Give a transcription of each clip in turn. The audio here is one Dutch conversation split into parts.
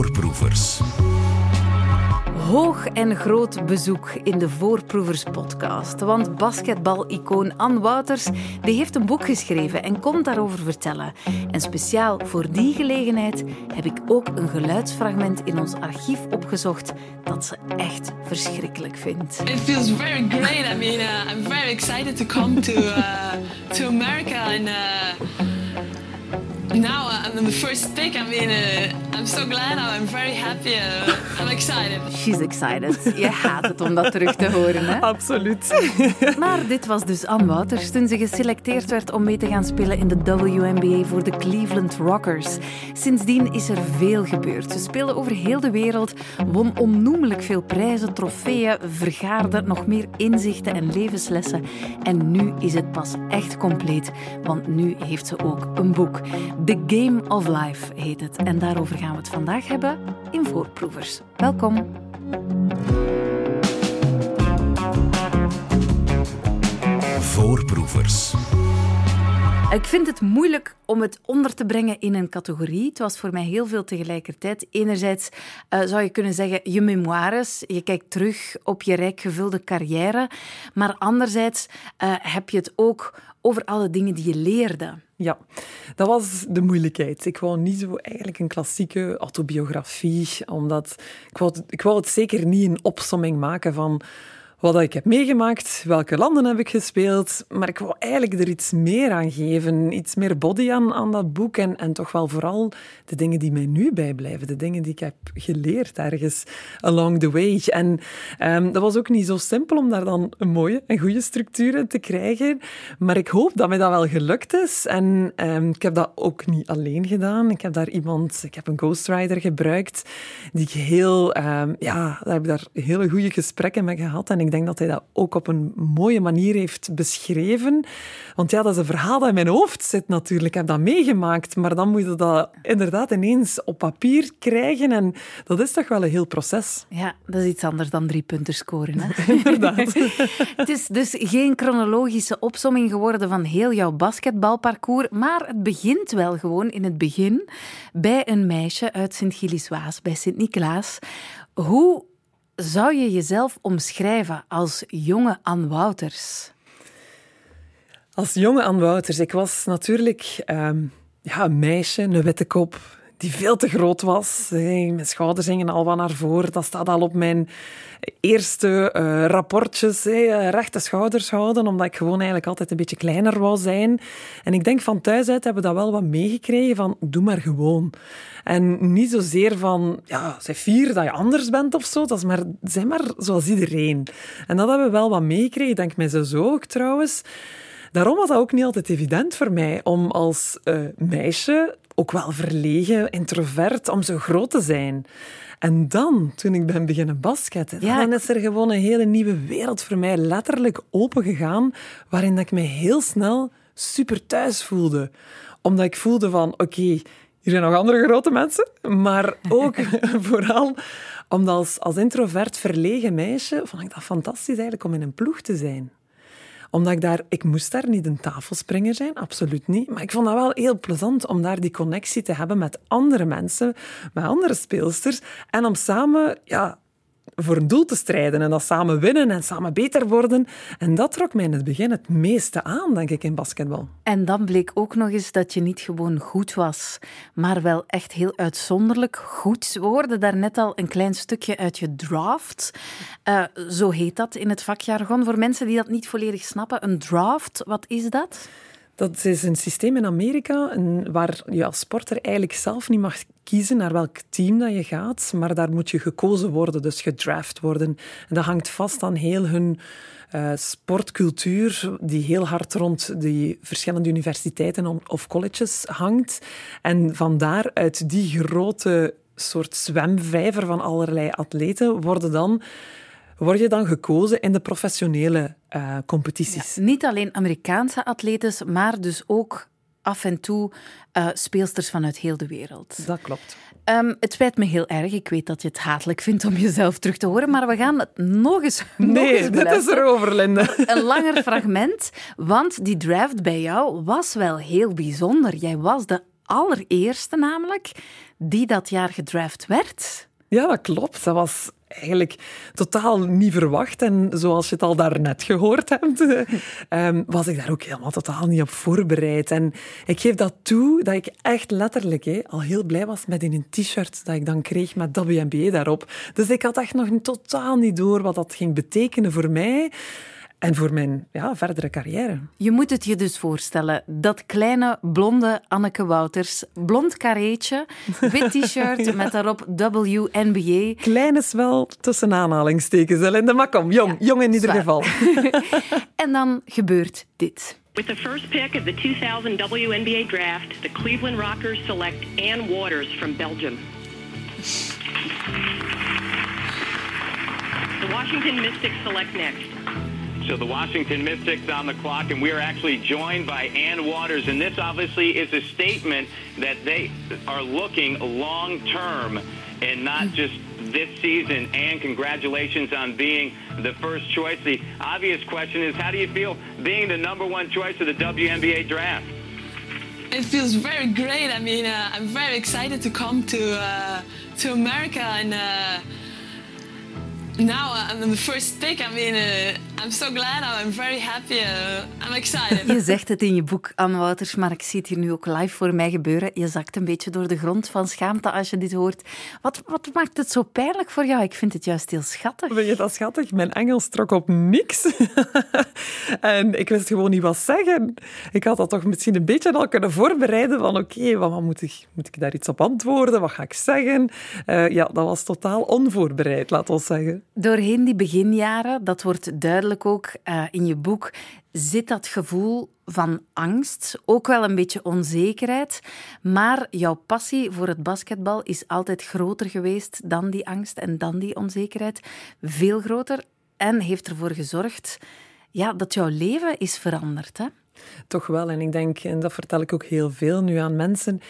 Voorproevers. Hoog en groot bezoek in de Voorproevers podcast. Want basketbal-icoon Ann Wouters die heeft een boek geschreven en komt daarover vertellen. En speciaal voor die gelegenheid heb ik ook een geluidsfragment in ons archief opgezocht dat ze echt verschrikkelijk vindt. It feels very great. I mean, uh, I'm very excited to come to uh, to America and. Uh, now uh, I'm the first pick. I mean, uh, I'm so glad. I'm very happy. Uh, I'm excited. She's excited. Je haat het om dat terug te horen, hè? Absoluut. Maar dit was dus Ann Wouters toen ze geselecteerd werd om mee te gaan spelen in de WNBA voor de Cleveland Rockers. Sindsdien is er veel gebeurd. Ze speelde over heel de wereld, won onnoemelijk veel prijzen, trofeeën, vergaarde nog meer inzichten en levenslessen. En nu is het pas echt compleet, want nu heeft ze ook een boek. The Game of Life heet het. En daarover gaan we het vandaag hebben in Voorproevers. Welkom. Voorproevers. Ik vind het moeilijk om het onder te brengen in een categorie. Het was voor mij heel veel tegelijkertijd. Enerzijds uh, zou je kunnen zeggen je memoires. Je kijkt terug op je rijk gevulde carrière. Maar anderzijds uh, heb je het ook over alle dingen die je leerde. Ja, dat was de moeilijkheid. Ik wou niet zo eigenlijk een klassieke autobiografie, omdat ik wou, ik wou het zeker niet een opsomming maken van wat ik heb meegemaakt, welke landen heb ik gespeeld. Maar ik wou eigenlijk er iets meer aan geven, iets meer body aan, aan dat boek. En, en toch wel vooral de dingen die mij nu bijblijven, de dingen die ik heb geleerd ergens along the way. En um, dat was ook niet zo simpel om daar dan een mooie en goede structuur in te krijgen. Maar ik hoop dat mij dat wel gelukt is. En um, ik heb dat ook niet alleen gedaan. Ik heb daar iemand, ik heb een ghostwriter gebruikt, die ik heel, um, ja, daar heb ik daar hele goede gesprekken mee gehad. En ik ik denk dat hij dat ook op een mooie manier heeft beschreven. Want ja, dat is een verhaal dat in mijn hoofd zit natuurlijk. Ik heb dat meegemaakt, maar dan moet je dat inderdaad ineens op papier krijgen. En dat is toch wel een heel proces. Ja, dat is iets anders dan drie punten scoren. Hè? inderdaad. het is dus geen chronologische opsomming geworden van heel jouw basketbalparcours, maar het begint wel gewoon in het begin bij een meisje uit Sint-Gilles-Waas, bij Sint-Niklaas. Hoe zou je jezelf omschrijven als jonge Ann Wouters? Als jonge Ann Wouters. Ik was natuurlijk um, ja, een meisje, een witte kop, die veel te groot was. Mijn schouders hingen al wat naar voren. Dat staat al op mijn eerste uh, rapportjes. rechte schouders houden, omdat ik gewoon eigenlijk altijd een beetje kleiner wou zijn. En ik denk van thuis uit hebben we dat wel wat meegekregen van doe maar gewoon. En niet zozeer van, ja, zij vier dat je anders bent of zo. Dat is maar, zijn maar zoals iedereen. En dat hebben we wel wat meegekregen. Ik denk mij zo ook trouwens. Daarom was dat ook niet altijd evident voor mij om als uh, meisje, ook wel verlegen, introvert, om zo groot te zijn. En dan, toen ik ben beginnen basketten, ja. dan is er gewoon een hele nieuwe wereld voor mij letterlijk opengegaan, waarin dat ik me heel snel super thuis voelde. Omdat ik voelde van, oké, okay, hier zijn nog andere grote mensen, maar ook vooral omdat als, als introvert verlegen meisje vond ik dat fantastisch eigenlijk om in een ploeg te zijn omdat ik daar, ik moest daar niet een tafelspringer zijn, absoluut niet. Maar ik vond dat wel heel plezant om daar die connectie te hebben met andere mensen, met andere speelsters. En om samen, ja, voor een doel te strijden en dat samen winnen en samen beter worden. En dat trok mij in het begin het meeste aan, denk ik, in basketbal. En dan bleek ook nog eens dat je niet gewoon goed was, maar wel echt heel uitzonderlijk goed. We hoorden daar net al een klein stukje uit je draft. Uh, zo heet dat in het vakjargon. Voor mensen die dat niet volledig snappen, een draft, wat is dat? Dat is een systeem in Amerika waar je als sporter eigenlijk zelf niet mag kiezen naar welk team dat je gaat, maar daar moet je gekozen worden, dus gedraft worden. En dat hangt vast aan heel hun uh, sportcultuur, die heel hard rond die verschillende universiteiten of colleges hangt. En vandaar uit die grote soort zwemvijver van allerlei atleten worden dan word je dan gekozen in de professionele uh, competities. Ja, niet alleen Amerikaanse atletes, maar dus ook af en toe uh, speelsters vanuit heel de wereld. Dat klopt. Um, het spijt me heel erg. Ik weet dat je het hatelijk vindt om jezelf terug te horen, maar we gaan het nog eens Nee, nog eens dit is erover, Linda. Een langer fragment, want die draft bij jou was wel heel bijzonder. Jij was de allereerste namelijk die dat jaar gedraft werd. Ja, dat klopt. Dat was eigenlijk totaal niet verwacht. En zoals je het al daarnet gehoord hebt, um, was ik daar ook helemaal totaal niet op voorbereid. En ik geef dat toe dat ik echt letterlijk al heel blij was met een t-shirt dat ik dan kreeg met WNBA daarop. Dus ik had echt nog totaal niet door wat dat ging betekenen voor mij. En voor mijn ja, verdere carrière. Je moet het je dus voorstellen. Dat kleine, blonde Anneke Wouters. Blond kareetje, wit t-shirt met daarop WNBA. Klein is wel tussen aanhalingstekens, Linda. Maar kom, jong. jong in ieder geval. en dan gebeurt dit. With the first pick of the 2000 WNBA draft, the Cleveland Rockers select Ann Waters from Belgium. The Washington Mystics select next. So the Washington Mystics on the clock, and we are actually joined by Ann Waters. And this obviously is a statement that they are looking long term and not hmm. just this season. And congratulations on being the first choice. The obvious question is how do you feel being the number one choice of the WNBA draft? It feels very great. I mean, uh, I'm very excited to come to uh, to America and. Uh, now I'm the first pick. I mean, uh, I'm so glad. I'm very happy. Uh, I'm excited. Je zegt het in je boek, Anne Wouters, maar ik zie het hier nu ook live voor mij gebeuren. Je zakt een beetje door de grond van schaamte als je dit hoort. Wat, wat maakt het zo pijnlijk voor jou? Ik vind het juist heel schattig. Vind je dat schattig? Mijn Engels trok op niks. en ik wist gewoon niet wat zeggen. Ik had dat toch misschien een beetje al kunnen voorbereiden van oké, wat moet ik, moet ik daar iets op antwoorden? Wat ga ik zeggen? Uh, ja, dat was totaal onvoorbereid, laat ons zeggen. Doorheen die beginjaren, dat wordt duidelijk ook uh, in je boek, zit dat gevoel van angst, ook wel een beetje onzekerheid. Maar jouw passie voor het basketbal is altijd groter geweest dan die angst en dan die onzekerheid. Veel groter en heeft ervoor gezorgd ja, dat jouw leven is veranderd. Hè? Toch wel. En ik denk, en dat vertel ik ook heel veel nu aan mensen,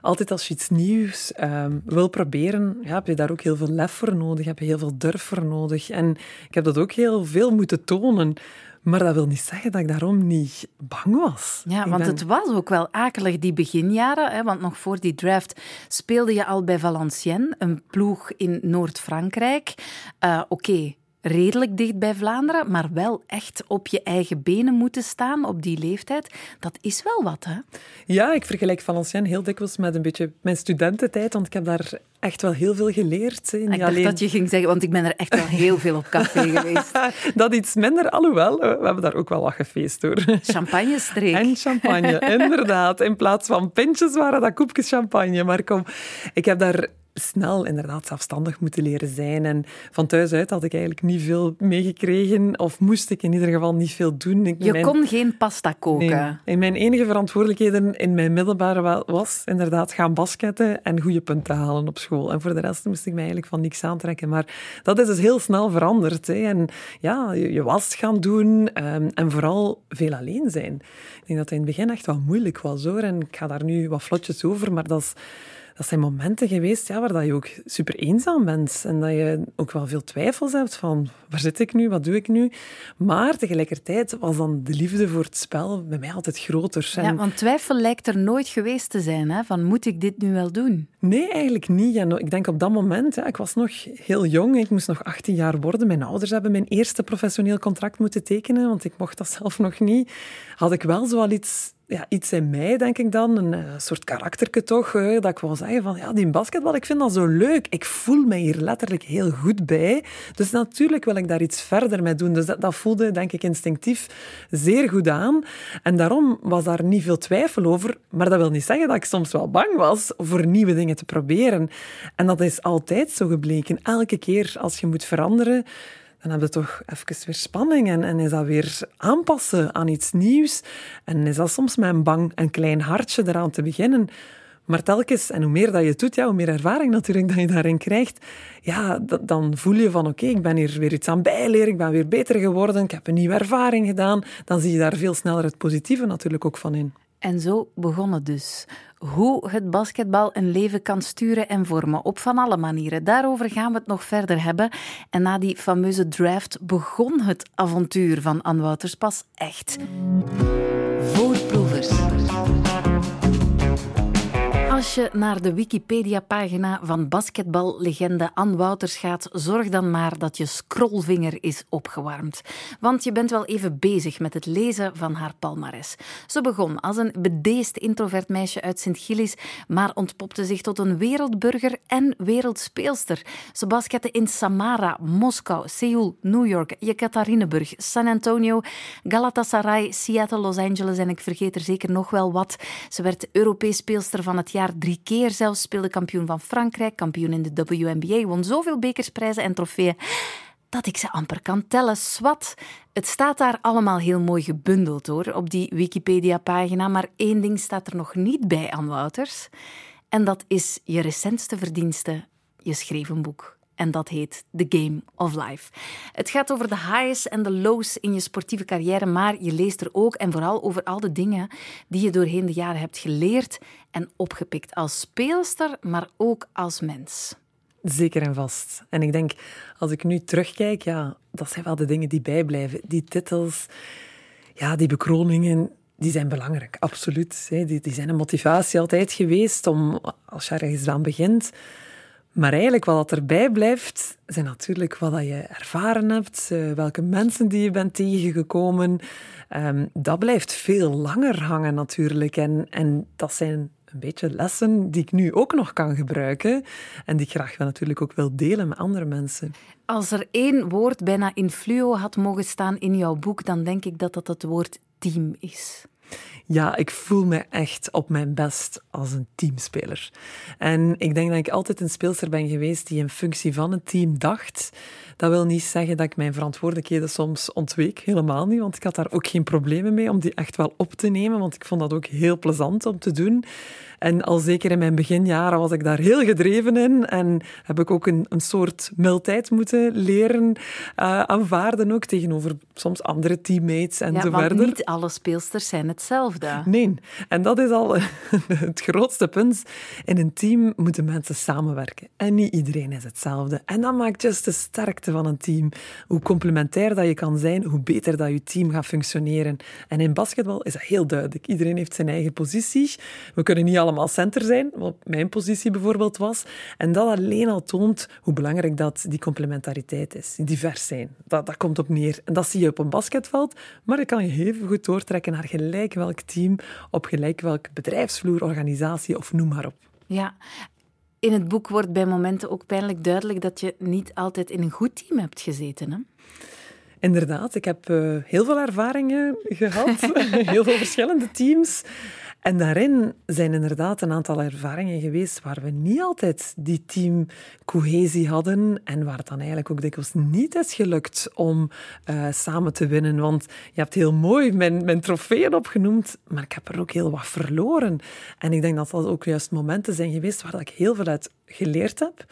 altijd als je iets nieuws ehm, wil proberen, ja, heb je daar ook heel veel lef voor nodig, heb je heel veel durf voor nodig. En ik heb dat ook heel veel moeten tonen. Maar dat wil niet zeggen dat ik daarom niet bang was. Ja, want het was ook wel akelig die beginjaren. Hè, want nog voor die draft speelde je al bij Valenciennes, een ploeg in Noord-Frankrijk. Uh, Oké, redelijk dicht bij Vlaanderen, maar wel echt op je eigen benen moeten staan op die leeftijd, dat is wel wat, hè? Ja, ik vergelijk Valenciennes heel dikwijls met een beetje mijn studententijd, want ik heb daar echt wel heel veel geleerd. Niet ik dacht alleen... dat je ging zeggen, want ik ben er echt wel heel veel op café geweest. dat iets minder, alhoewel, we hebben daar ook wel wat gefeest door. Champagne-streek. En champagne, inderdaad. In plaats van pintjes waren dat koepjes champagne. Maar kom, ik heb daar snel inderdaad zelfstandig moeten leren zijn. En van thuis uit had ik eigenlijk niet veel meegekregen, of moest ik in ieder geval niet veel doen. Ik, je kon geen pasta koken? Nee. mijn enige verantwoordelijkheden in mijn middelbare was inderdaad gaan basketten en goede punten halen op school. En voor de rest moest ik mij eigenlijk van niks aantrekken. Maar dat is dus heel snel veranderd. Hè. En ja, je, je was gaan doen um, en vooral veel alleen zijn. Ik denk dat het in het begin echt wel moeilijk was hoor. En ik ga daar nu wat vlotjes over, maar dat is dat zijn momenten geweest ja, waar dat je ook super eenzaam bent. En dat je ook wel veel twijfels hebt van waar zit ik nu, wat doe ik nu. Maar tegelijkertijd was dan de liefde voor het spel bij mij altijd groter. Ja, want twijfel lijkt er nooit geweest te zijn. Hè? Van moet ik dit nu wel doen? Nee, eigenlijk niet. En ik denk op dat moment, ja, ik was nog heel jong, ik moest nog 18 jaar worden. Mijn ouders hebben mijn eerste professioneel contract moeten tekenen, want ik mocht dat zelf nog niet. Had ik wel zoal iets ja, iets in mij, denk ik dan, een, eh, soort karakterke toch, dat ik wou zeggen van, ja, die basketbal, ik vind dat zo leuk. Ik voel mij hier letterlijk heel goed bij. Dus natuurlijk wil ik daar iets verder mee doen. Dus dat, dat voelde, denk ik, instinctief zeer goed aan. En daarom was daar niet veel twijfel over. Maar dat wil niet zeggen dat ik soms wel bang was voor nieuwe dingen te proberen. En dat is altijd zo gebleken. Elke keer als je moet veranderen, dan heb je toch even weer spanning en, is dat weer aanpassen aan iets nieuws. En is dat soms een bang en klein hartje eraan te beginnen. Maar telkens, en hoe meer dat je doet, ja, hoe meer ervaring natuurlijk dat je daarin krijgt, ja, dan voel je van oké, ik ben hier weer iets aan bijleren, ik ben weer beter geworden, ik heb een nieuwe ervaring gedaan. Dan zie je daar veel sneller het positieve natuurlijk ook van in. En zo begon het dus. Hoe het basketbal een leven kan sturen en vormen op van alle manieren. Daarover gaan we het nog verder hebben. En na die fameuze draft begon het avontuur van Anne Wouters pas echt. Voorproevers. Als je naar de Wikipedia-pagina van basketballegende Ann Wouters gaat, zorg dan maar dat je scrollvinger is opgewarmd. Want je bent wel even bezig met het lezen van haar palmares. Ze begon als een bedeesd introvert meisje uit Sint-Gillis, maar ontpopte zich tot een wereldburger en wereldspeelster. Ze baskette in Samara, Moskou, Seoul, New York, Yekaterinburg, San Antonio, Galatasaray, Seattle, Los Angeles en ik vergeet er zeker nog wel wat. Ze werd Europees speelster van het jaar drie keer zelfs, speelde kampioen van Frankrijk, kampioen in de WNBA, won zoveel bekersprijzen en trofeeën dat ik ze amper kan tellen. Swat. Het staat daar allemaal heel mooi gebundeld hoor, op die Wikipedia-pagina. Maar één ding staat er nog niet bij aan Wouters. En dat is je recentste verdienste. Je schreef een boek. En dat heet The Game of Life. Het gaat over de highs en de lows in je sportieve carrière, maar je leest er ook en vooral over al de dingen die je doorheen de jaren hebt geleerd en opgepikt als speelster, maar ook als mens. Zeker en vast. En ik denk, als ik nu terugkijk, ja, dat zijn wel de dingen die bijblijven. Die titels, ja, die bekroningen, die zijn belangrijk, absoluut. Die, zijn een motivatie altijd geweest om, als je ergens aan begint, maar eigenlijk wat erbij blijft, zijn natuurlijk wat je ervaren hebt, eh, welke mensen die je bent tegengekomen. Ehm, dat blijft veel langer hangen natuurlijk. En, en dat zijn een beetje lessen die ik nu ook nog kan gebruiken en die ik graag wel natuurlijk ook wil delen met andere mensen. Als er één woord bijna in fluo had mogen staan in jouw boek, dan denk ik dat dat het woord team is. Ja, ik voel me echt op mijn best als een teamspeler. En ik denk dat ik altijd een speelster ben geweest die in functie van een team dacht. Dat wil niet zeggen dat ik mijn verantwoordelijkheden soms ontweek, helemaal niet, want ik had daar ook geen problemen mee om die echt wel op te nemen, want ik vond dat ook heel plezant om te doen. En al zeker in mijn beginjaren was ik daar heel gedreven in en heb ik ook een, een soort mildheid moeten leren uh, aanvaarden ook tegenover soms andere teammates en ja, zo want verder. niet alle speelsters zijn hetzelfde. Nee, en dat is al het grootste punt. In een team moeten mensen samenwerken en niet iedereen is hetzelfde. En dat maakt juist de van een team. Hoe complementair dat je kan zijn, hoe beter dat je team gaat functioneren. En in basketbal is dat heel duidelijk. Iedereen heeft zijn eigen positie. We kunnen niet allemaal center zijn, wat mijn positie bijvoorbeeld was. En dat alleen al toont hoe belangrijk dat die complementariteit is. Divers zijn. Dat, dat komt op neer. En dat zie je op een basketveld, maar dat kan je even goed doortrekken naar gelijk welk team, op gelijk welk bedrijfsvloer, organisatie of noem maar op. Ja, in het boek wordt bij momenten ook pijnlijk duidelijk dat je niet altijd in een goed team hebt gezeten. Hè? Inderdaad, ik heb uh, heel veel ervaringen gehad, heel veel verschillende teams. En daarin zijn inderdaad een aantal ervaringen geweest waar we niet altijd die teamcohesie hadden en waar het dan eigenlijk ook dikwijls niet is gelukt om uh, samen te winnen. Want je hebt heel mooi mijn, mijn trofeeën opgenoemd, maar ik heb er ook heel wat verloren. En ik denk dat dat ook juist momenten zijn geweest waar ik heel veel uit geleerd heb.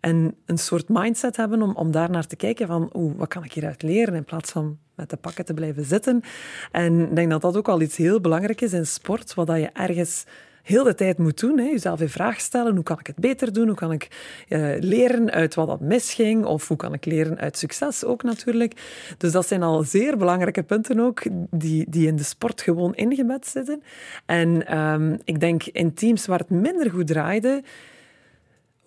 En een soort mindset hebben om, om daar naar te kijken van, wat kan ik hieruit leren in plaats van met de pakken te blijven zitten. En ik denk dat dat ook al iets heel belangrijk is in sport, wat je ergens heel de tijd moet doen. Hè. Jezelf in vraag stellen. Hoe kan ik het beter doen? Hoe kan ik uh, leren uit wat dat misging? Of hoe kan ik leren uit succes ook natuurlijk? Dus dat zijn al zeer belangrijke punten ook, die, die in de sport gewoon ingebed zitten. En um, ik denk in teams waar het minder goed draaide,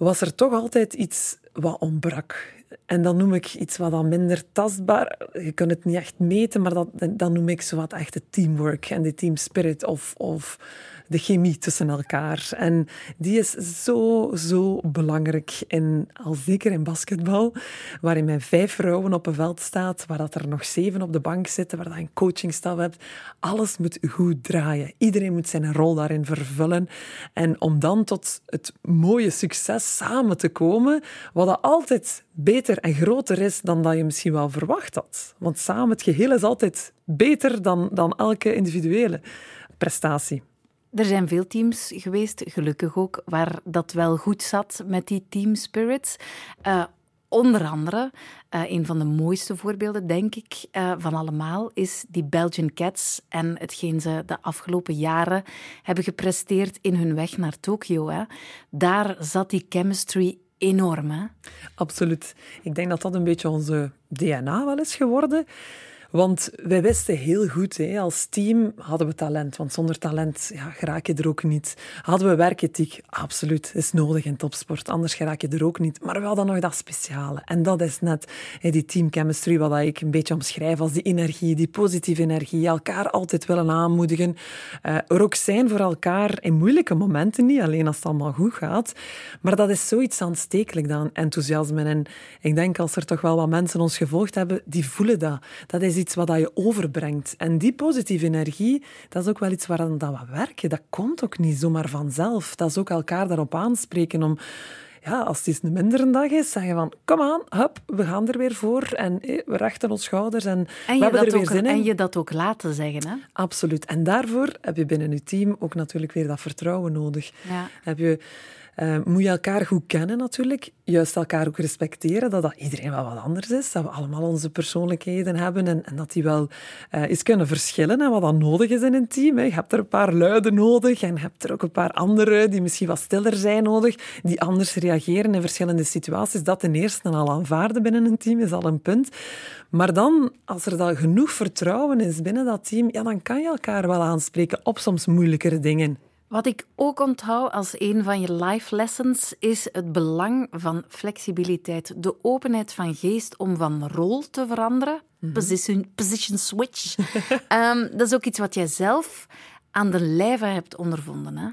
was er toch altijd iets wat ontbrak. En dan noem ik iets wat dan minder tastbaar. Je kunt het niet echt meten, maar dat, dan noem ik zo wat echt het teamwork en de team spirit of, of de chemie tussen elkaar. En die is zo, zo belangrijk, in, al zeker in basketbal, waarin men vijf vrouwen op een veld staat, waar dat er nog zeven op de bank zitten, waar dat een coachingstaf hebt. Alles moet goed draaien. Iedereen moet zijn rol daarin vervullen. En om dan tot het mooie succes samen te komen, wat dat altijd beter en groter is dan dat je misschien wel verwacht had. Want samen, het geheel is altijd beter dan, dan elke individuele prestatie. Er zijn veel teams geweest, gelukkig ook, waar dat wel goed zat met die team spirits. Uh, onder andere, uh, een van de mooiste voorbeelden, denk ik, uh, van allemaal, is die Belgian Cats en hetgeen ze de afgelopen jaren hebben gepresteerd in hun weg naar Tokio. Daar zat die chemistry enorm. Absoluut. Ik denk dat dat een beetje onze DNA wel is geworden. Want wij wisten heel goed, hè, als team hadden we talent. Want zonder talent ja, je er ook niet. Hadden we werkethiek? Absoluut, is nodig in topsport. Anders geraak je er ook niet. Maar we hadden nog dat speciale. En dat is net die teamchemistry, wat ik een beetje omschrijf als die energie, die positieve energie. Elkaar altijd willen aanmoedigen. Uh, er ook zijn voor elkaar in moeilijke momenten, niet alleen als het allemaal goed gaat. Maar dat is zoiets aanstekelijk dan, enthousiasme. En ik denk als er toch wel wat mensen ons gevolgd hebben, die voelen dat. Dat is iets wat je overbrengt. En die positieve energie, dat is ook wel iets waar dat we werken. Dat komt ook niet zomaar vanzelf. Dat is ook elkaar daarop aanspreken om ja, als het eens een mindere dag is, zeggen van kom aan, hup, we gaan er weer voor en we rechten ons schouders en, en we hebben er weer ook, zin in. En je dat ook laten zeggen, hè? Absoluut. En daarvoor heb je binnen je team ook natuurlijk weer dat vertrouwen nodig. Ja. Heb je uh, moet je elkaar goed kennen natuurlijk. Juist elkaar ook respecteren, dat, dat iedereen wel wat anders is. Dat we allemaal onze persoonlijkheden hebben en, en dat die wel uh, eens kunnen verschillen en wat dan nodig is in een team. Hè. Je hebt er een paar luiden nodig en je hebt er ook een paar andere die misschien wat stiller zijn nodig, die anders reageren in verschillende situaties. Dat ten eerste al aanvaarden binnen een team is al een punt. Maar dan, als er dan genoeg vertrouwen is binnen dat team, ja, dan kan je elkaar wel aanspreken op soms moeilijkere dingen. Wat ik ook onthoud als een van je life lessons is het belang van flexibiliteit. De openheid van geest om van rol te veranderen. Mhm. position, position switch. um, dat is ook iets wat jij zelf aan de lijve hebt ondervonden. Hè?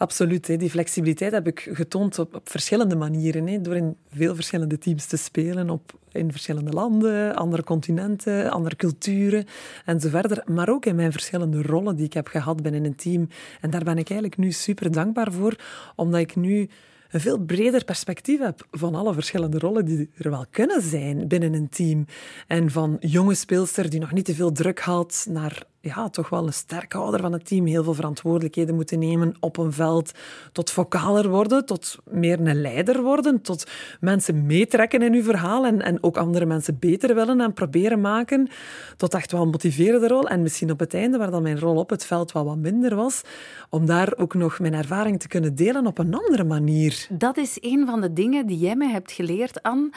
Absoluut. Hè. Die flexibiliteit heb ik getoond op, op verschillende manieren. Hè. Door in veel verschillende teams te spelen, op, in verschillende landen, andere continenten, andere culturen en zo verder. Maar ook in mijn verschillende rollen die ik heb gehad binnen een team. En daar ben ik eigenlijk nu super dankbaar voor, omdat ik nu een veel breder perspectief heb van alle verschillende rollen die er wel kunnen zijn binnen een team. En van jonge speelster die nog niet te veel druk had, naar ja, toch wel een sterke ouder van het team, heel veel verantwoordelijkheden moeten nemen op een veld, tot vocaler worden, tot meer een leider worden, tot mensen meetrekken in uw verhaal en, en ook andere mensen beter willen en proberen maken, tot echt wel een motiverende rol. En misschien op het einde, waar dan mijn rol op het veld wel wat minder was, om daar ook nog mijn ervaring te kunnen delen op een andere manier. Dat is een van de dingen die jij mij hebt geleerd, Anne,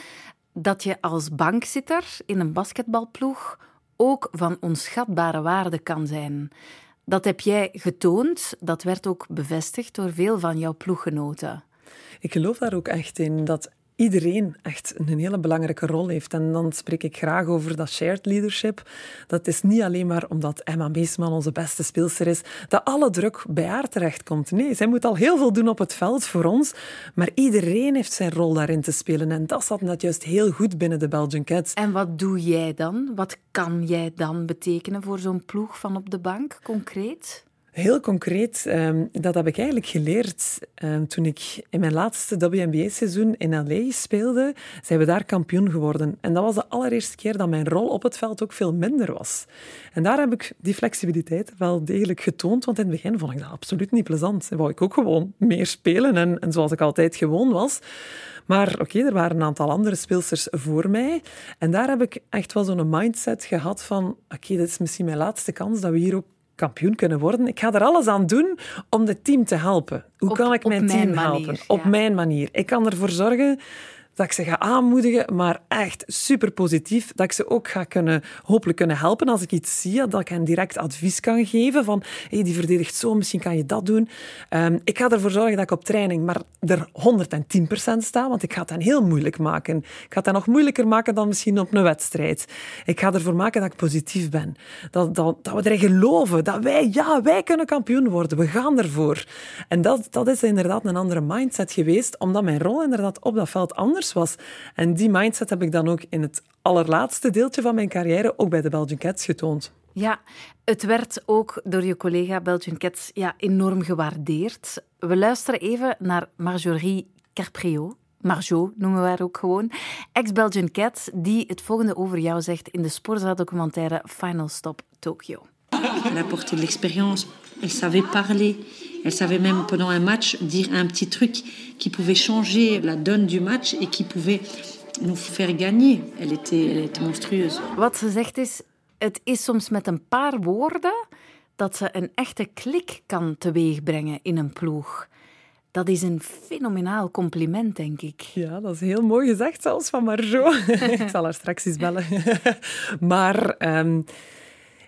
dat je als bankzitter in een basketbalploeg ook van onschatbare waarde kan zijn. Dat heb jij getoond, dat werd ook bevestigd door veel van jouw ploeggenoten. Ik geloof daar ook echt in dat iedereen echt een hele belangrijke rol heeft. En dan spreek ik graag over dat shared leadership. Dat is niet alleen maar omdat Emma Meesman onze beste speelster is, dat alle druk bij haar terechtkomt. Nee, zij moet al heel veel doen op het veld voor ons, maar iedereen heeft zijn rol daarin te spelen. En dat zat net juist heel goed binnen de Belgian Cats. En wat doe jij dan? Wat kan jij dan betekenen voor zo'n ploeg van op de bank, concreet? Heel concreet, um, dat heb ik eigenlijk geleerd um, toen ik in mijn laatste WNBA-seizoen in LA speelde. Zijn we daar kampioen geworden. En dat was de allereerste keer dat mijn rol op het veld ook veel minder was. En daar heb ik die flexibiliteit wel degelijk getoond, want in het begin vond ik dat absoluut niet plezant. En wou ik ook gewoon meer spelen en, en zoals ik altijd gewoon was. Maar oké, er waren een aantal andere speelsters voor mij. En daar heb ik echt wel zo'n mindset gehad van oké, dit is misschien mijn laatste kans dat we hier ook kampioen kunnen worden. Ik ga er alles aan doen om het team te helpen. Hoe kan ik mijn team helpen? op mijn manier. Ik kan ervoor zorgen dat ik ze ga aanmoedigen, maar echt super positief. Dat ik ze ook ga kunnen, hopelijk kunnen helpen als ik iets zie, dat ik hen direct advies kan geven van hey, die verdedigt zo, misschien kan je dat doen. Um, ik ga ervoor zorgen dat ik op training maar er 110% sta, want ik ga het hen heel moeilijk maken. Ik ga het hen nog moeilijker maken dan misschien op een wedstrijd. Ik ga ervoor maken dat ik positief ben. Dat, dat, dat we erin geloven, dat wij, ja, wij kunnen kampioen worden. We gaan ervoor. En dat, dat is inderdaad een andere mindset geweest, omdat mijn rol inderdaad op dat veld anders was. En die mindset heb ik dan ook in het allerlaatste deeltje van mijn carrière ook bij de Belgian Cats getoond. Ja, het werd ook door je collega Belgian Cats ja, enorm gewaardeerd. We luisteren even naar Marjorie Carpriot. Marjo noemen we haar ook gewoon. Ex-Belgian Cat, die het volgende over jou zegt in de Sporza-documentaire Final Stop Tokyo. Elle apportait de l'expérience, elle savait parler, Elle savait même pendant un match dire un petit truc qui pouvait changer la donne du match et qui pouvait nous faire gagner. Elle était, elle était monstrueuse. Wat ze zegt is, het is soms met een paar woorden dat ze een echte klik kan teweegbrengen in een ploeg. Dat is een fenomenaal compliment, denk ik. Ja, dat is heel mooi gezegd, zelfs van Marjo. ik zal haar straks eens bellen. maar ehm,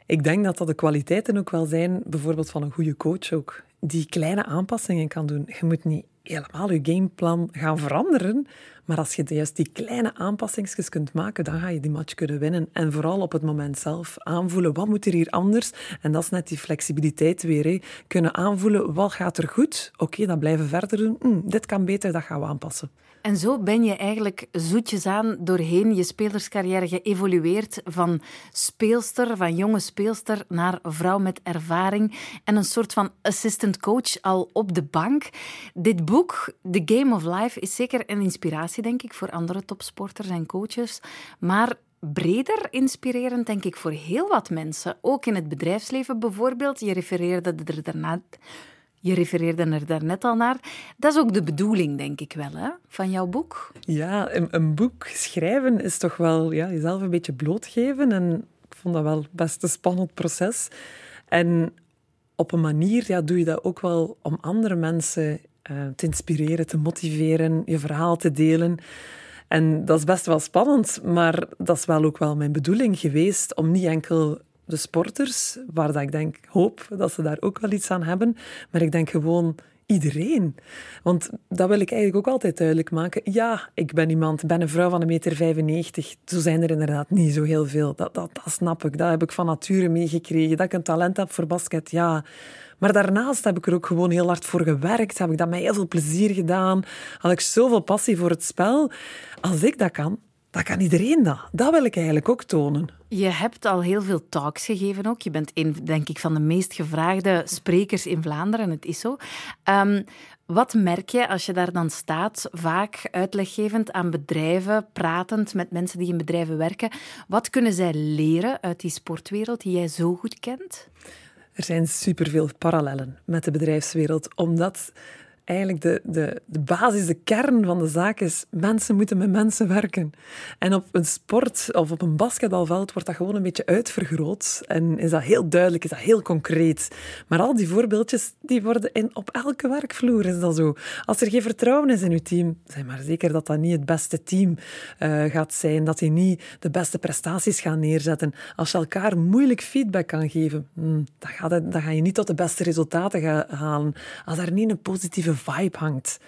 ik denk dat dat de kwaliteiten ook wel zijn, bijvoorbeeld van een goede coach ook, die kleine aanpassingen kan doen. Je moet niet helemaal je gameplan gaan veranderen, maar als je juist die kleine aanpassingsjes kunt maken, dan ga je die match kunnen winnen. En vooral op het moment zelf aanvoelen, wat moet er hier anders? En dat is net die flexibiliteit weer. Kunnen aanvoelen, wat gaat er goed? Oké, dan blijven verder doen. Hm, dit kan beter, dat gaan we aanpassen. En zo ben je eigenlijk zoetjes aan doorheen je spelerscarrière geëvolueerd van speelster, van jonge speelster, naar vrouw met ervaring en een soort van assistant coach al op de bank. Dit boek, The Game of Life, is zeker een inspiratie, denk ik, voor andere topsporters en coaches. Maar breder inspirerend, denk ik, voor heel wat mensen. Ook in het bedrijfsleven bijvoorbeeld. Je refereerde er daarna je refereerde er daarnet al naar. Dat is ook de bedoeling, denk ik wel, hè, van jouw boek. Ja, een, een boek schrijven is toch wel ja, jezelf een beetje blootgeven. En ik vond dat wel best een spannend proces. En op een manier ja, doe je dat ook wel om andere mensen uh, te inspireren, te motiveren, je verhaal te delen. En dat is best wel spannend, maar dat is wel ook wel mijn bedoeling geweest om niet enkel de sporters, waar dat ik denk, hoop dat ze daar ook wel iets aan hebben. Maar ik denk gewoon iedereen. Want dat wil ik eigenlijk ook altijd duidelijk maken. Ja, ik ben iemand, ben een vrouw van een meter 95. Zo zijn er inderdaad niet zo heel veel. Dat, dat, dat snap ik. Dat heb ik van nature meegekregen. Dat ik een talent heb voor basket, ja. Maar daarnaast heb ik er ook gewoon heel hard voor gewerkt. Heb ik dat met heel veel plezier gedaan. Had ik zoveel passie voor het spel. Als ik dat kan, dat kan iedereen dat. Dat wil ik eigenlijk ook tonen. Je hebt al heel veel talks gegeven ook. Je bent een, denk ik, van de meest gevraagde sprekers in Vlaanderen. Het is zo. Um, wat merk je als je daar dan staat, vaak uitleggevend aan bedrijven, pratend met mensen die in bedrijven werken? Wat kunnen zij leren uit die sportwereld die jij zo goed kent? Er zijn superveel parallellen met de bedrijfswereld, omdat eigenlijk de, de, de basis, de kern van de zaak is, mensen moeten met mensen werken. En op een sport of op een basketbalveld wordt dat gewoon een beetje uitvergroot. En is dat heel duidelijk, is dat heel concreet. Maar al die voorbeeldjes, die worden in, op elke werkvloer is dat zo. Als er geen vertrouwen is in je team, zeg maar zeker dat dat niet het beste team uh, gaat zijn, dat die niet de beste prestaties gaan neerzetten. Als je elkaar moeilijk feedback kan geven, hmm, dan, gaat dan ga je niet tot de beste resultaten gaan halen. Als er niet een positieve vibe hangt,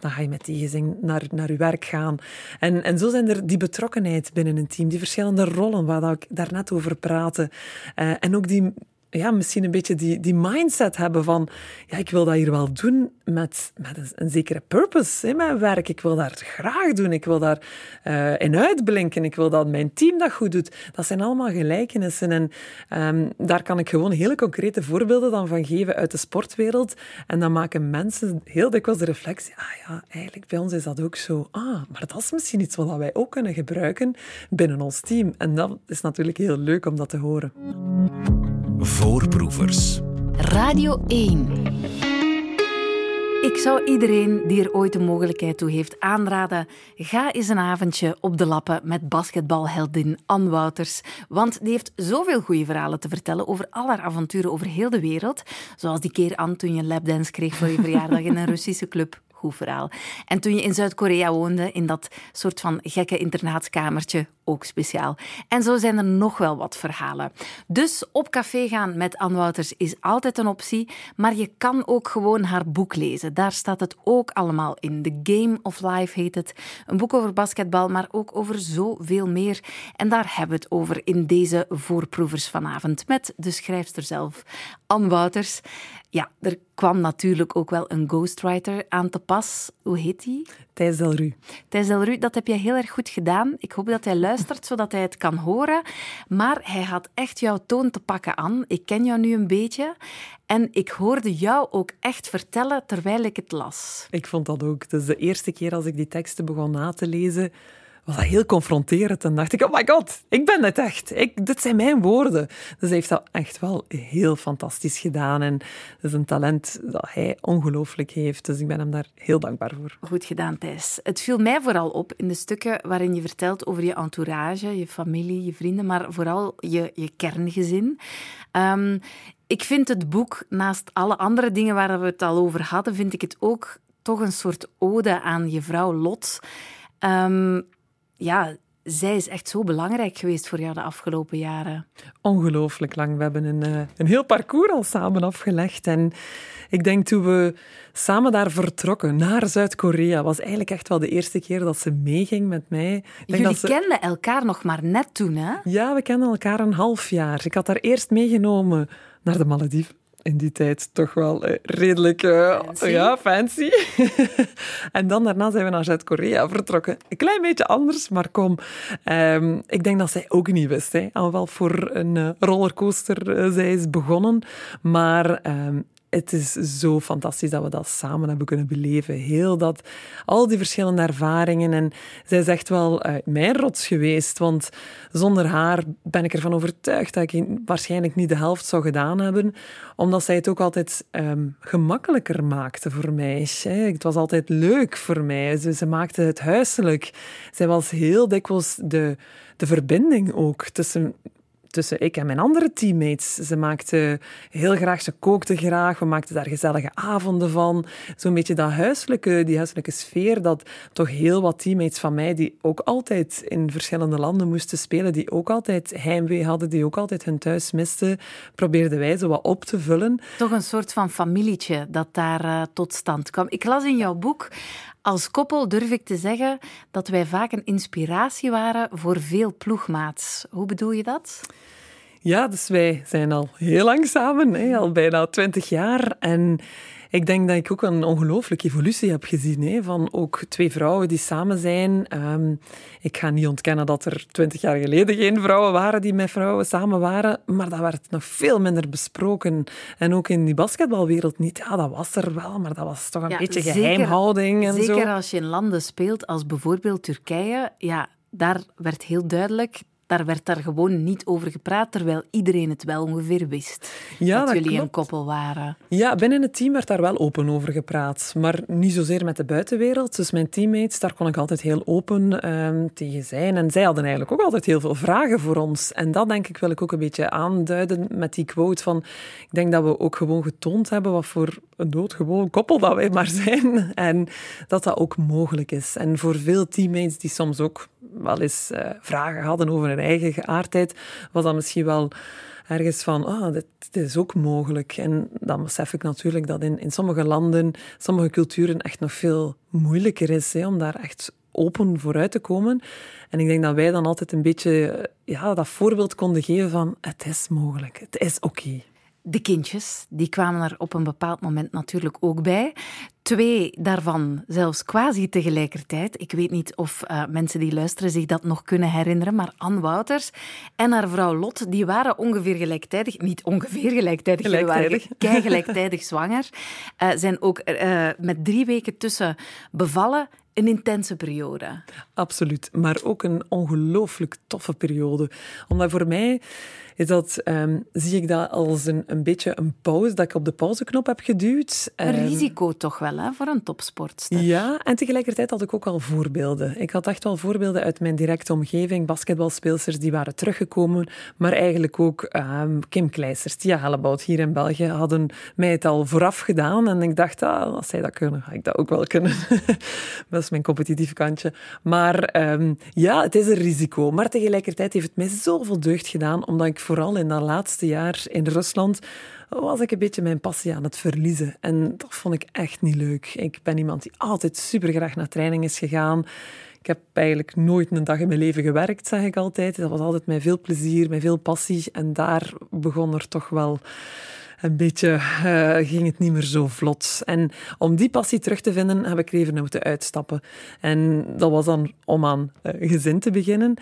dan ga je met tegenzin naar, naar je werk gaan. En, en zo zijn er die betrokkenheid binnen een team, die verschillende rollen waar ik daarnet over praatte. Uh, en ook die ja, misschien een beetje die, die mindset hebben van ja, ik wil dat hier wel doen met, met een, zekere purpose in mijn werk. Ik wil dat graag doen. Ik wil daar uh, in uitblinken. Ik wil dat mijn team dat goed doet. Dat zijn allemaal gelijkenissen. En um, daar kan ik gewoon hele concrete voorbeelden dan van geven uit de sportwereld. En dan maken mensen heel dikwijls de reflectie. Ah ja, eigenlijk bij ons is dat ook zo. Ah, maar dat is misschien iets wat wij ook kunnen gebruiken binnen ons team. En dat is natuurlijk heel leuk om dat te horen. Voorproevers. Radio 1. Ik zou iedereen die er ooit de mogelijkheid toe heeft aanraden, ga eens een avondje op de lappen met basketbalheldin Ann Wouters. Want die heeft zoveel goede verhalen te vertellen over al haar avonturen over heel de wereld. Zoals die keer, Ann, toen je een lapdance kreeg voor je verjaardag in een Russische club goed verhaal. En toen je in Zuid-Korea woonde, in dat soort van gekke internaatskamertje, ook speciaal. En zo zijn er nog wel wat verhalen. Dus op café gaan met Anne Wouters is altijd een optie, maar je kan ook gewoon haar boek lezen. Daar staat het ook allemaal in. The Game of Life heet het. Een boek over basketbal, maar ook over zoveel meer. En daar hebben we het over in deze voorproevers vanavond met de schrijfster zelf, Anne Wouters. Ja, er kwam natuurlijk ook wel een ghostwriter aan te pas. Hoe heet die? Thijs Delru. Thijs Delru, dat heb jij heel erg goed gedaan. Ik hoop dat hij luistert, zodat hij het kan horen. Maar hij had echt jouw toon te pakken aan. Ik ken jou nu een beetje. En ik hoorde jou ook echt vertellen terwijl ik het las. Ik vond dat ook. Het is de eerste keer als ik die teksten begon na te lezen was dat heel confronterend. En dacht ik, oh my god, ik ben het echt. Ik, dit zijn mijn woorden. Dus hij heeft dat echt wel heel fantastisch gedaan. En dat is een talent dat hij ongelooflijk heeft. Dus ik ben hem daar heel dankbaar voor. Goed gedaan, Thijs. Het viel mij vooral op in de stukken waarin je vertelt over je entourage, je familie, je vrienden, maar vooral je, je kerngezin. Um, Ik vind het boek, naast alle andere dingen waar we het al over hadden, vind ik het ook toch een soort ode aan je vrouw Lot. Ehm, ja, zij is echt zo belangrijk geweest voor jou de afgelopen jaren. Ongelooflijk lang. We hebben een, eh, een heel parcours al samen afgelegd. En ik denk toen we samen daar vertrokken naar Zuid-Korea, was eigenlijk echt wel de eerste keer dat ze meeging met mij. Ik denk Jullie kenden elkaar nog maar net toen, hè? Ja, we kennen elkaar een half jaar. Ik had haar eerst meegenomen naar de Malediven in die tijd toch wel eh, redelijk uh, fancy. Ja, fancy. en dan daarna zijn we naar Zuid-Korea vertrokken. Een klein beetje anders, maar kom. Um, ik denk dat zij ook niet wist. Hè. Al wel voor een uh, rollercoaster zij is begonnen. Maar um, het is zo fantastisch dat we dat samen hebben kunnen beleven. Heel dat, al die verschillende ervaringen. En zij is echt wel mijn rots geweest. Want zonder haar ben ik ervan overtuigd dat ik waarschijnlijk niet de helft zou gedaan hebben. Omdat zij het ook altijd um, gemakkelijker maakte voor mij. Het was altijd leuk voor mij. Ze, ze maakte het huiselijk. Zij was heel dikwijls de, de verbinding ook tussen tussen ik en mijn andere teammates. Ze maakte heel graag, ze kookte graag, we maakten daar gezellige avonden van. Zo'n beetje dat huiselijke, die huiselijke sfeer, dat toch heel wat teammates van mij, die ook altijd in verschillende landen moesten spelen, die ook altijd heimwee hadden, die ook altijd hun thuis misten, probeerden wij zo wat op te vullen. Toch een soort van familietje dat daar uh, tot stand kwam. Ik las in jouw boek als koppel durf ik te zeggen dat wij vaak een inspiratie waren voor veel ploegmaats. Hoe bedoel je dat? Ja, dus wij zijn al heel lang samen, hè, al bijna twintig jaar. En ik denk dat ik ook een ongelooflijke evolutie heb gezien. Hè, van ook twee vrouwen die samen zijn. Um, ik ga niet ontkennen dat er twintig jaar geleden geen vrouwen waren die met vrouwen samen waren. Maar dat werd nog veel minder besproken. En ook in die basketbalwereld niet. Ja, dat was er wel, maar dat was toch een beetje geheimhouding en zeker zo. Zeker als je in landen speelt als bijvoorbeeld Turkije. Ja, daar werd heel duidelijk daar werd daar gewoon niet over gepraat, terwijl iedereen het wel ongeveer wist. Ja, dat, jullie een koppel waren. Ja, binnen het team werd daar wel open over gepraat. Maar niet zozeer met de buitenwereld. Dus mijn teammates, daar kon ik altijd heel open um, tegen zijn. En zij hadden eigenlijk ook altijd heel veel vragen voor ons. En dat denk ik wil ik ook een beetje aanduiden met die quote van... Ik denk dat we ook gewoon getoond hebben wat voor een doodgewoon koppel dat wij maar zijn. En dat dat ook mogelijk is. En voor veel teammates die soms ook wel eens uh, vragen hadden over hun eigen geaardheid, was dat misschien wel ergens van, ah, dit, is ook mogelijk. En dan besef ik natuurlijk dat in, in sommige landen, sommige culturen echt nog veel moeilijker is hè, om daar echt open vooruit te komen. En ik denk dat wij dan altijd een beetje ja, dat voorbeeld konden geven van het is mogelijk, het is oké. De kindjes, die kwamen er op een bepaald moment natuurlijk ook bij. Twee daarvan zelfs quasi tegelijkertijd. Ik weet niet of uh, mensen die luisteren zich dat nog kunnen herinneren, maar Anne Wouters en haar vrouw Lot, die waren ongeveer gelijktijdig, niet ongeveer gelijktijdig, gelijktijdig. waren gelijktijdig zwanger. Uh, zijn ook uh, met drie weken tussen bevallen een intense periode. Absoluut, maar ook een ongelooflijk toffe periode. Omdat voor mij is dat, um, zie ik dat als een, een beetje een pauze, dat ik op de pauzeknop heb geduwd. Een um, risico toch wel, hè, voor een topsportster. Ja, en tegelijkertijd had ik ook al voorbeelden. Ik had echt wel voorbeelden uit mijn directe omgeving, basketbalspeelsters die waren teruggekomen, maar eigenlijk ook um, Kim Kleisters, Tia Hellebout hier in België, hadden mij het al vooraf gedaan. En ik dacht, ah, als zij dat kunnen, ga ik dat ook wel kunnen. dat is mijn competitief kantje. Maar ja, het is een risico. Maar tegelijkertijd heeft het mij zoveel deugd gedaan, omdat ik vooral in dat laatste jaar in Rusland was ik een beetje mijn passie aan het verliezen. En dat vond ik echt niet leuk. Ik ben iemand die altijd super graag naar training is gegaan. Ik heb eigenlijk nooit een dag in mijn leven gewerkt, zeg ik altijd. Dat was altijd met veel plezier, met veel passie. En daar begon er toch wel een beetje, uh, ging het niet meer zo vlot. En om die passie terug te vinden, heb ik er even moeten uitstappen. En dat was dan om aan uh, gezin te beginnen.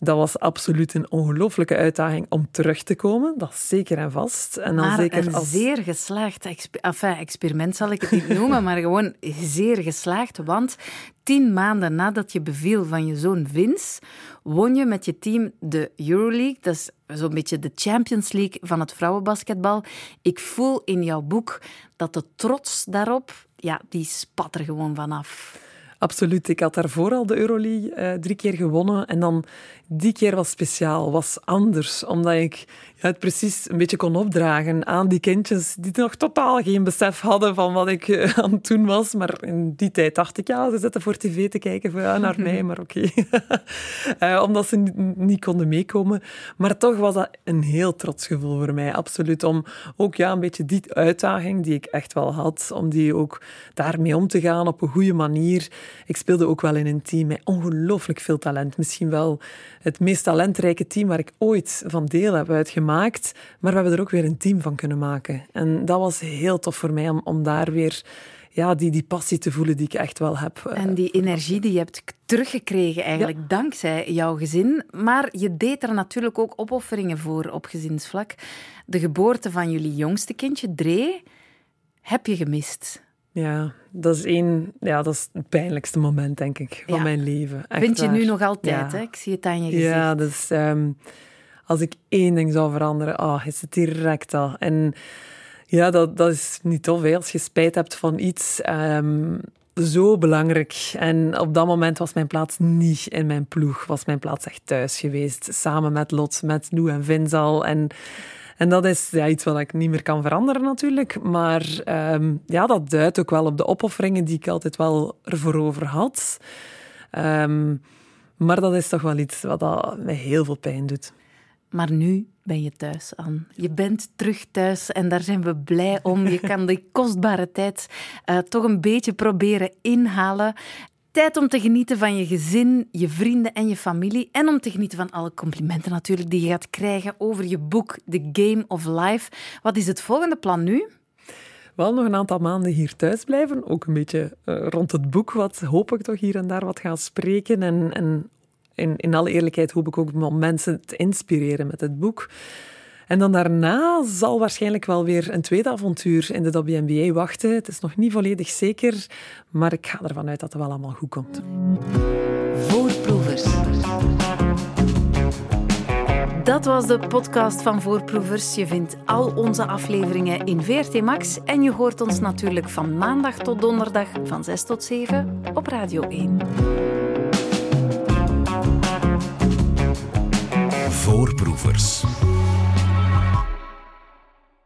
Dat was absoluut een ongelooflijke uitdaging om terug te komen. Dat is zeker en vast. En dan maar zeker een als... zeer geslaagd exper enfin, experiment zal ik het niet noemen, maar gewoon zeer geslaagd. Want tien maanden nadat je beviel van je zoon Vince, won je met je team de Euroleague. Dat is zo'n beetje de Champions League van het vrouwenbasketbal. Ik voel in jouw boek dat de trots daarop, ja, die spat er gewoon vanaf. Absoluut. Ik had daarvoor al de Euroleague uh, drie keer gewonnen. En dan die keer was speciaal, was anders, omdat ik het precies een beetje kon opdragen aan die kindjes die nog totaal geen besef hadden van wat ik uh, aan het doen was. Maar in die tijd dacht ik, ja, ze zitten voor tv te kijken ja, naar mij, maar oké. Okay. uh, omdat ze niet, niet, konden meekomen. Maar toch was dat een heel trots gevoel voor mij, absoluut. Om ook ja, een beetje die uitdaging die ik echt wel had, om die ook daarmee om te gaan op een goede manier. Ik speelde ook wel in een team met ongelooflijk veel talent. Misschien wel het meest talentrijke team waar ik ooit van deel heb uitgemaakt. Maar we hebben er ook weer een team van kunnen maken. En dat was heel tof voor mij om, om daar weer ja, die, die passie te voelen die ik echt wel heb. En die energie die je hebt teruggekregen eigenlijk dankzij jouw gezin. Maar je deed er natuurlijk ook opofferingen voor op gezinsvlak. De geboorte van jullie jongste kindje, Dree, heb je gemist. Ja, dat is, één, ja, dat is het pijnlijkste moment, denk ik, van mijn leven. Echt Vind je waar. nu nog altijd, hè? Ik zie het aan je gezicht. Ja, dus um, als ik één ding zou veranderen, oh, is het direct al. En ja, dat, dat is niet tof, hè? als je spijt hebt van iets... Um, zo belangrijk. En op dat moment was mijn plaats niet in mijn ploeg. Was mijn plaats echt thuis geweest. Samen met Lot, met Noe en Vinsal. En en dat is iets wat ik niet meer kan veranderen natuurlijk. Maar um, ja, dat duidt ook wel op de opofferingen die ik altijd wel ervoor over had. Um, maar dat is toch wel iets wat dat mij heel veel pijn doet. Maar nu ben je thuis, aan. Je bent terug thuis en daar zijn we blij om. Je kan die kostbare tijd uh, toch een beetje proberen inhalen. Tijd om te genieten van je gezin, je vrienden en je familie. En om te genieten van alle complimenten natuurlijk die je gaat krijgen over je boek The Game of Life. Wat is het volgende plan nu? Wel nog een aantal maanden hier thuis blijven. Ook een beetje uh, rond het boek, wat hoop ik toch hier en daar wat gaan spreken. En, en in, in alle eerlijkheid hoop ik ook om mensen te inspireren met het boek. En dan daarna zal waarschijnlijk wel weer een tweede avontuur in de WNBA wachten. Het is nog niet volledig zeker, maar ik ga ervan uit dat het wel allemaal goed komt. Voorproevers. Dat was de podcast van Voorproevers. Je vindt al onze afleveringen in VRT Max en je hoort ons natuurlijk van maandag tot donderdag van 6 tot 7 op Radio 1. Voorproevers.